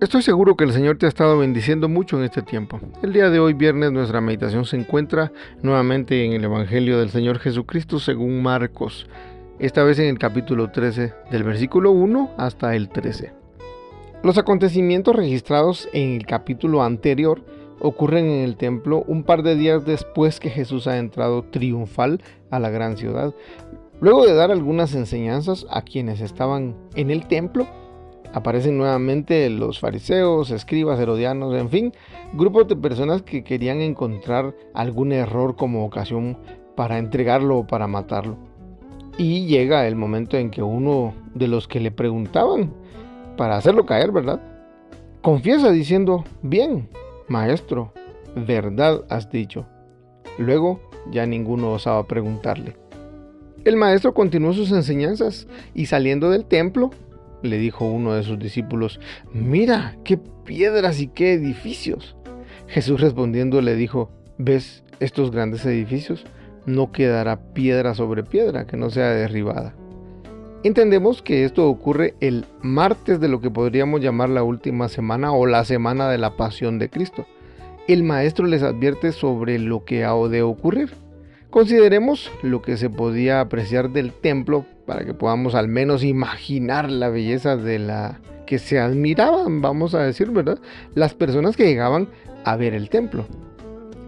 Estoy seguro que el Señor te ha estado bendiciendo mucho en este tiempo. El día de hoy, viernes, nuestra meditación se encuentra nuevamente en el Evangelio del Señor Jesucristo según Marcos, esta vez en el capítulo 13, del versículo 1 hasta el 13. Los acontecimientos registrados en el capítulo anterior ocurren en el templo un par de días después que Jesús ha entrado triunfal a la gran ciudad. Luego de dar algunas enseñanzas a quienes estaban en el templo, Aparecen nuevamente los fariseos, escribas, herodianos, en fin, grupos de personas que querían encontrar algún error como ocasión para entregarlo o para matarlo. Y llega el momento en que uno de los que le preguntaban, para hacerlo caer, ¿verdad? Confiesa diciendo, bien, maestro, verdad has dicho. Luego ya ninguno osaba preguntarle. El maestro continuó sus enseñanzas y saliendo del templo le dijo uno de sus discípulos, mira, qué piedras y qué edificios. Jesús respondiendo le dijo, ¿ves estos grandes edificios? No quedará piedra sobre piedra que no sea derribada. Entendemos que esto ocurre el martes de lo que podríamos llamar la última semana o la semana de la pasión de Cristo. El maestro les advierte sobre lo que ha de ocurrir. Consideremos lo que se podía apreciar del templo para que podamos al menos imaginar la belleza de la que se admiraban, vamos a decir, ¿verdad? Las personas que llegaban a ver el templo.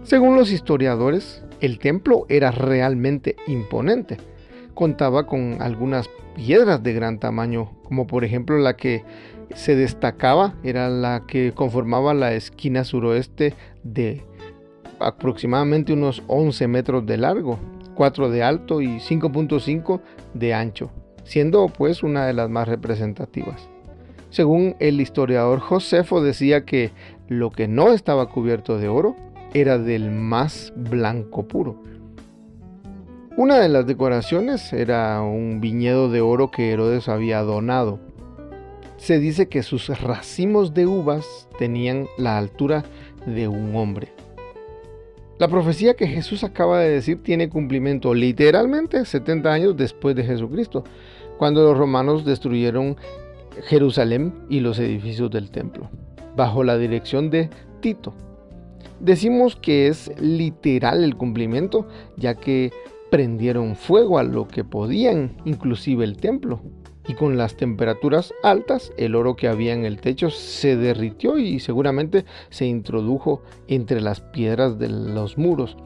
Según los historiadores, el templo era realmente imponente. Contaba con algunas piedras de gran tamaño, como por ejemplo la que se destacaba, era la que conformaba la esquina suroeste de aproximadamente unos 11 metros de largo 4 de alto y 5.5 de ancho, siendo pues una de las más representativas. Según el historiador Josefo decía que lo que no estaba cubierto de oro era del más blanco puro. Una de las decoraciones era un viñedo de oro que Herodes había donado. Se dice que sus racimos de uvas tenían la altura de un hombre. La profecía que Jesús acaba de decir tiene cumplimiento literalmente 70 años después de Jesucristo, cuando los romanos destruyeron Jerusalén y los edificios del templo, bajo la dirección de Tito. Decimos que es literal el cumplimiento, ya que prendieron fuego a lo que podían, inclusive el templo, y con las temperaturas altas el oro que había en el techo se derritió y seguramente se introdujo entre las piedras de los muros.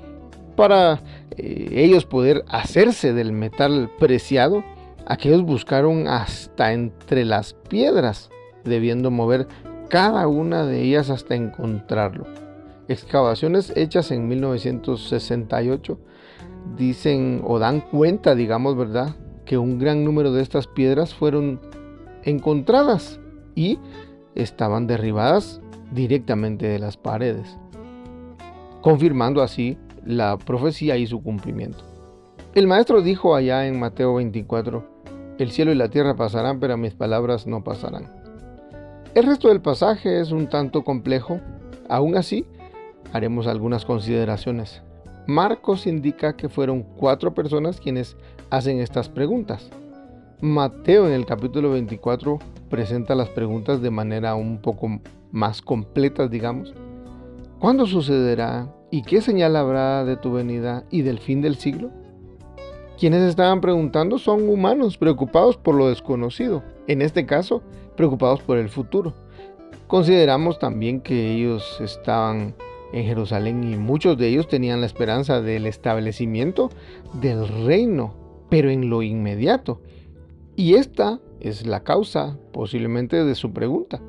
Para eh, ellos poder hacerse del metal preciado, aquellos buscaron hasta entre las piedras, debiendo mover cada una de ellas hasta encontrarlo. Excavaciones hechas en 1968 dicen o dan cuenta, digamos, ¿verdad?, que un gran número de estas piedras fueron encontradas y estaban derribadas directamente de las paredes, confirmando así la profecía y su cumplimiento. El maestro dijo allá en Mateo 24, el cielo y la tierra pasarán, pero mis palabras no pasarán. El resto del pasaje es un tanto complejo, aún así haremos algunas consideraciones. Marcos indica que fueron cuatro personas quienes hacen estas preguntas. Mateo en el capítulo 24 presenta las preguntas de manera un poco más completas, digamos. ¿Cuándo sucederá? ¿Y qué señal habrá de tu venida y del fin del siglo? Quienes estaban preguntando son humanos preocupados por lo desconocido, en este caso, preocupados por el futuro. Consideramos también que ellos estaban en Jerusalén y muchos de ellos tenían la esperanza del establecimiento del reino, pero en lo inmediato. Y esta es la causa posiblemente de su pregunta.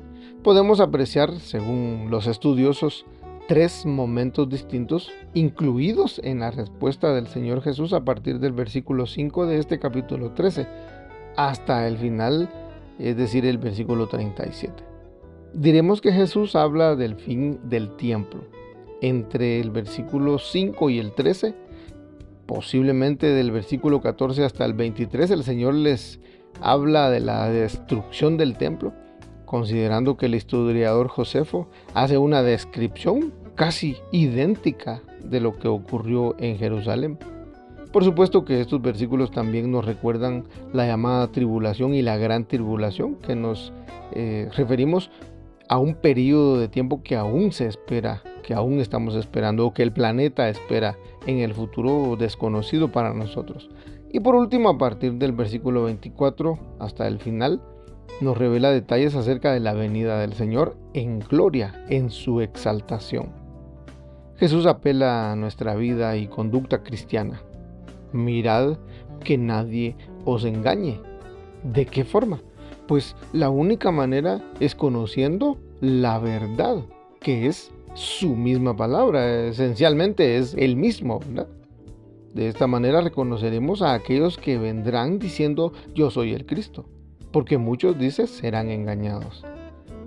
Podemos apreciar, según los estudiosos, tres momentos distintos incluidos en la respuesta del Señor Jesús a partir del versículo 5 de este capítulo 13 hasta el final, es decir, el versículo 37. Diremos que Jesús habla del fin del tiempo. Entre el versículo 5 y el 13, posiblemente del versículo 14 hasta el 23, el Señor les habla de la destrucción del templo, considerando que el historiador Josefo hace una descripción casi idéntica de lo que ocurrió en Jerusalén. Por supuesto que estos versículos también nos recuerdan la llamada tribulación y la gran tribulación, que nos eh, referimos a un periodo de tiempo que aún se espera, que aún estamos esperando, o que el planeta espera en el futuro desconocido para nosotros. Y por último, a partir del versículo 24 hasta el final, nos revela detalles acerca de la venida del Señor en gloria, en su exaltación. Jesús apela a nuestra vida y conducta cristiana. Mirad que nadie os engañe. ¿De qué forma? Pues la única manera es conociendo la verdad, que es su misma palabra, esencialmente es el mismo, ¿verdad? De esta manera reconoceremos a aquellos que vendrán diciendo yo soy el Cristo, porque muchos, dice, serán engañados.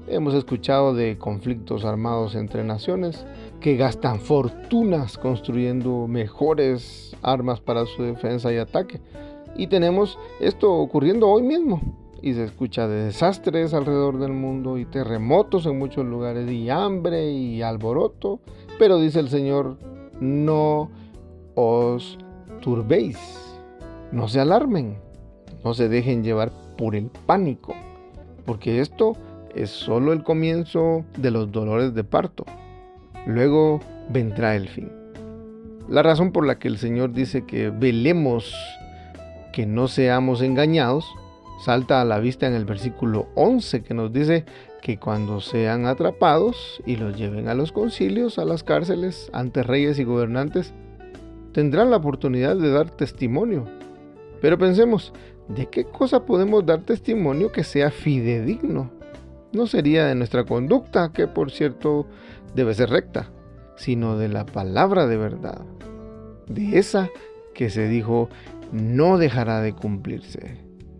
Hemos escuchado de conflictos armados entre naciones que gastan fortunas construyendo mejores armas para su defensa y ataque. Y tenemos esto ocurriendo hoy mismo. Y se escucha de desastres alrededor del mundo y terremotos en muchos lugares y hambre y alboroto. Pero dice el Señor, no os turbéis, no se alarmen, no se dejen llevar por el pánico, porque esto es solo el comienzo de los dolores de parto. Luego vendrá el fin. La razón por la que el Señor dice que velemos, que no seamos engañados, salta a la vista en el versículo 11 que nos dice que cuando sean atrapados y los lleven a los concilios, a las cárceles, ante reyes y gobernantes, tendrán la oportunidad de dar testimonio. Pero pensemos, ¿de qué cosa podemos dar testimonio que sea fidedigno? No sería de nuestra conducta, que por cierto debe ser recta, sino de la palabra de verdad, de esa que se dijo no dejará de cumplirse,